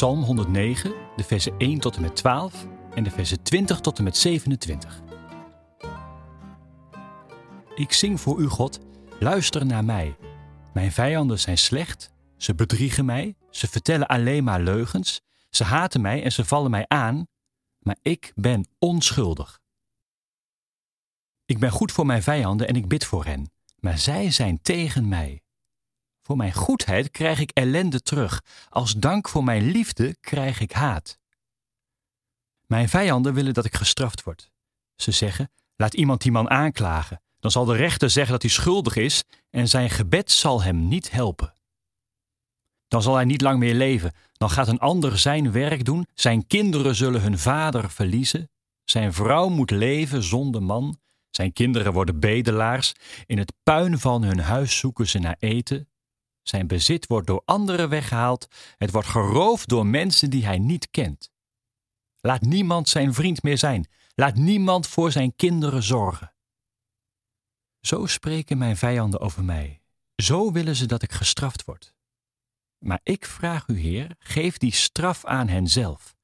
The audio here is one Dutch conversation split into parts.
Psalm 109, de versen 1 tot en met 12 en de versen 20 tot en met 27. Ik zing voor u, God, luister naar mij. Mijn vijanden zijn slecht, ze bedriegen mij, ze vertellen alleen maar leugens, ze haten mij en ze vallen mij aan, maar ik ben onschuldig. Ik ben goed voor mijn vijanden en ik bid voor hen, maar zij zijn tegen mij. Voor mijn goedheid krijg ik ellende terug. Als dank voor mijn liefde krijg ik haat. Mijn vijanden willen dat ik gestraft word. Ze zeggen: laat iemand die man aanklagen. Dan zal de rechter zeggen dat hij schuldig is en zijn gebed zal hem niet helpen. Dan zal hij niet lang meer leven. Dan gaat een ander zijn werk doen. Zijn kinderen zullen hun vader verliezen. Zijn vrouw moet leven zonder man. Zijn kinderen worden bedelaars. In het puin van hun huis zoeken ze naar eten. Zijn bezit wordt door anderen weggehaald. Het wordt geroofd door mensen die hij niet kent. Laat niemand zijn vriend meer zijn. Laat niemand voor zijn kinderen zorgen. Zo spreken mijn vijanden over mij. Zo willen ze dat ik gestraft word. Maar ik vraag u, Heer, geef die straf aan henzelf.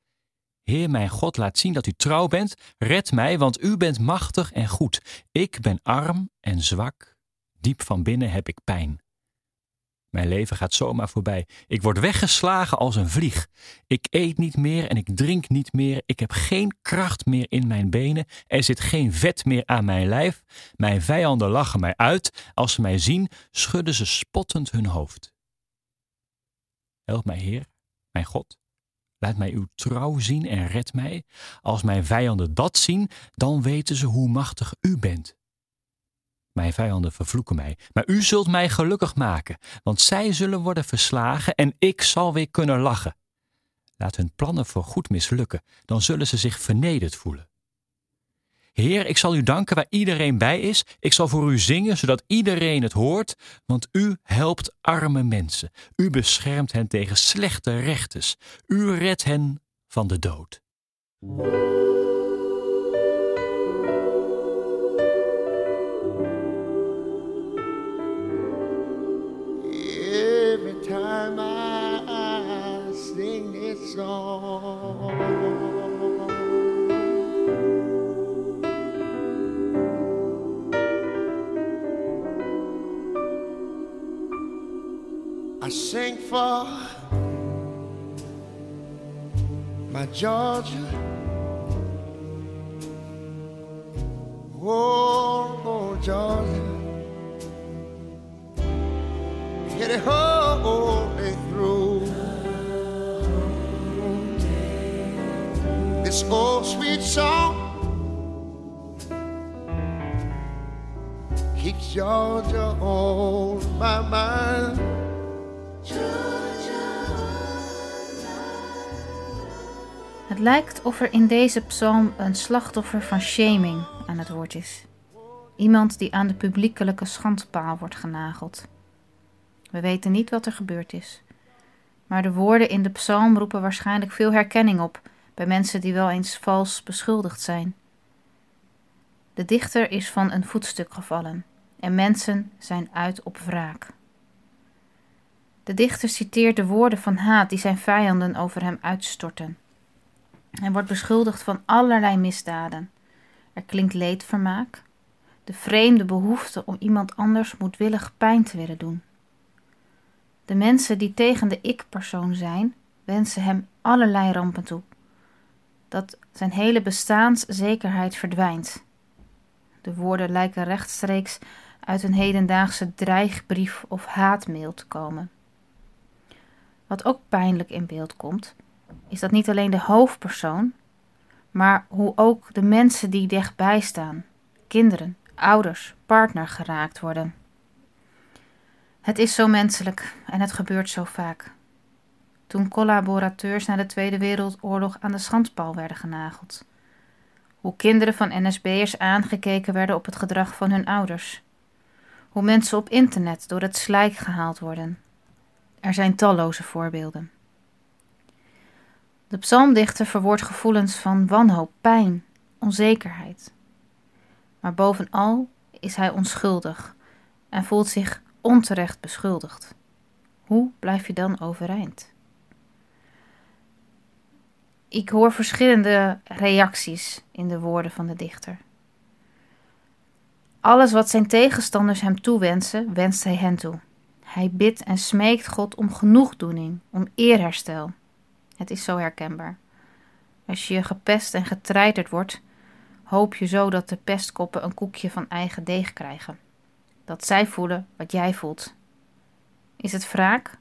Heer mijn God, laat zien dat u trouw bent. Red mij, want u bent machtig en goed. Ik ben arm en zwak. Diep van binnen heb ik pijn. Mijn leven gaat zomaar voorbij. Ik word weggeslagen als een vlieg. Ik eet niet meer en ik drink niet meer. Ik heb geen kracht meer in mijn benen. Er zit geen vet meer aan mijn lijf. Mijn vijanden lachen mij uit. Als ze mij zien, schudden ze spottend hun hoofd. Help mij, Heer, mijn God. Laat mij uw trouw zien en red mij. Als mijn vijanden dat zien, dan weten ze hoe machtig u bent. Mijn vijanden vervloeken mij, maar u zult mij gelukkig maken, want zij zullen worden verslagen en ik zal weer kunnen lachen. Laat hun plannen voor goed mislukken, dan zullen ze zich vernederd voelen. Heer, ik zal u danken waar iedereen bij is. Ik zal voor u zingen, zodat iedereen het hoort, want u helpt arme mensen. U beschermt hen tegen slechte rechters. U redt hen van de dood. I sing for my Georgia. Oh, oh Georgia. Get it whole day through. This old sweet song keeps Georgia on my mind. Het lijkt of er in deze psalm een slachtoffer van shaming aan het woord is. Iemand die aan de publiekelijke schandpaal wordt genageld. We weten niet wat er gebeurd is. Maar de woorden in de psalm roepen waarschijnlijk veel herkenning op bij mensen die wel eens vals beschuldigd zijn. De dichter is van een voetstuk gevallen en mensen zijn uit op wraak. De dichter citeert de woorden van haat die zijn vijanden over hem uitstorten. Hij wordt beschuldigd van allerlei misdaden. Er klinkt leedvermaak, de vreemde behoefte om iemand anders moedwillig pijn te willen doen. De mensen die tegen de ik-persoon zijn, wensen hem allerlei rampen toe. Dat zijn hele bestaanszekerheid verdwijnt. De woorden lijken rechtstreeks uit een hedendaagse dreigbrief of haatmail te komen. Wat ook pijnlijk in beeld komt, is dat niet alleen de hoofdpersoon, maar hoe ook de mensen die dichtbij staan, kinderen, ouders, partner geraakt worden. Het is zo menselijk en het gebeurt zo vaak. Toen collaborateurs na de Tweede Wereldoorlog aan de schandpaal werden genageld. Hoe kinderen van NSB'ers aangekeken werden op het gedrag van hun ouders. Hoe mensen op internet door het slijk gehaald worden. Er zijn talloze voorbeelden. De psalmdichter verwoordt gevoelens van wanhoop, pijn, onzekerheid. Maar bovenal is hij onschuldig en voelt zich onterecht beschuldigd. Hoe blijf je dan overeind? ik hoor verschillende reacties in de woorden van de dichter. Alles wat zijn tegenstanders hem toewensen, wenst hij hen toe. Hij bidt en smeekt God om genoegdoening, om eerherstel. Het is zo herkenbaar. Als je gepest en getreiterd wordt, hoop je zo dat de pestkoppen een koekje van eigen deeg krijgen. Dat zij voelen wat jij voelt. Is het wraak?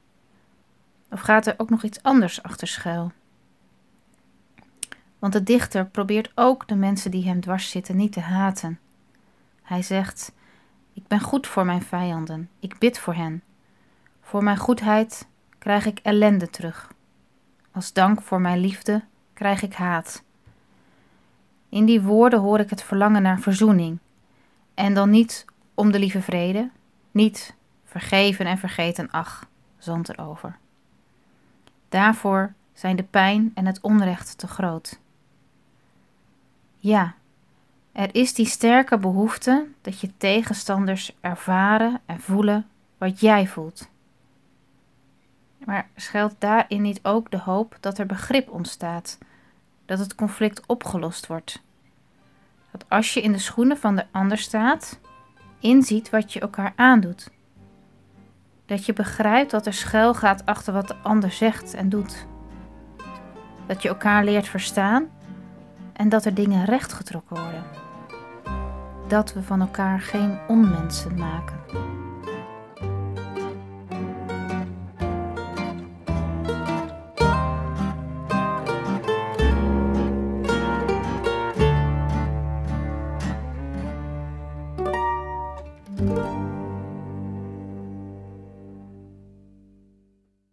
Of gaat er ook nog iets anders achter schuil? Want de dichter probeert ook de mensen die hem dwars zitten niet te haten. Hij zegt: Ik ben goed voor mijn vijanden, ik bid voor hen. Voor mijn goedheid krijg ik ellende terug. Als dank voor mijn liefde krijg ik haat. In die woorden hoor ik het verlangen naar verzoening. En dan niet om de lieve vrede, niet vergeven en vergeten, ach, zand erover. Daarvoor zijn de pijn en het onrecht te groot. Ja, er is die sterke behoefte dat je tegenstanders ervaren en voelen wat jij voelt. Maar schuilt daarin niet ook de hoop dat er begrip ontstaat, dat het conflict opgelost wordt? Dat als je in de schoenen van de ander staat, inziet wat je elkaar aandoet. Dat je begrijpt wat er schuil gaat achter wat de ander zegt en doet. Dat je elkaar leert verstaan en dat er dingen rechtgetrokken worden. Dat we van elkaar geen onmensen maken.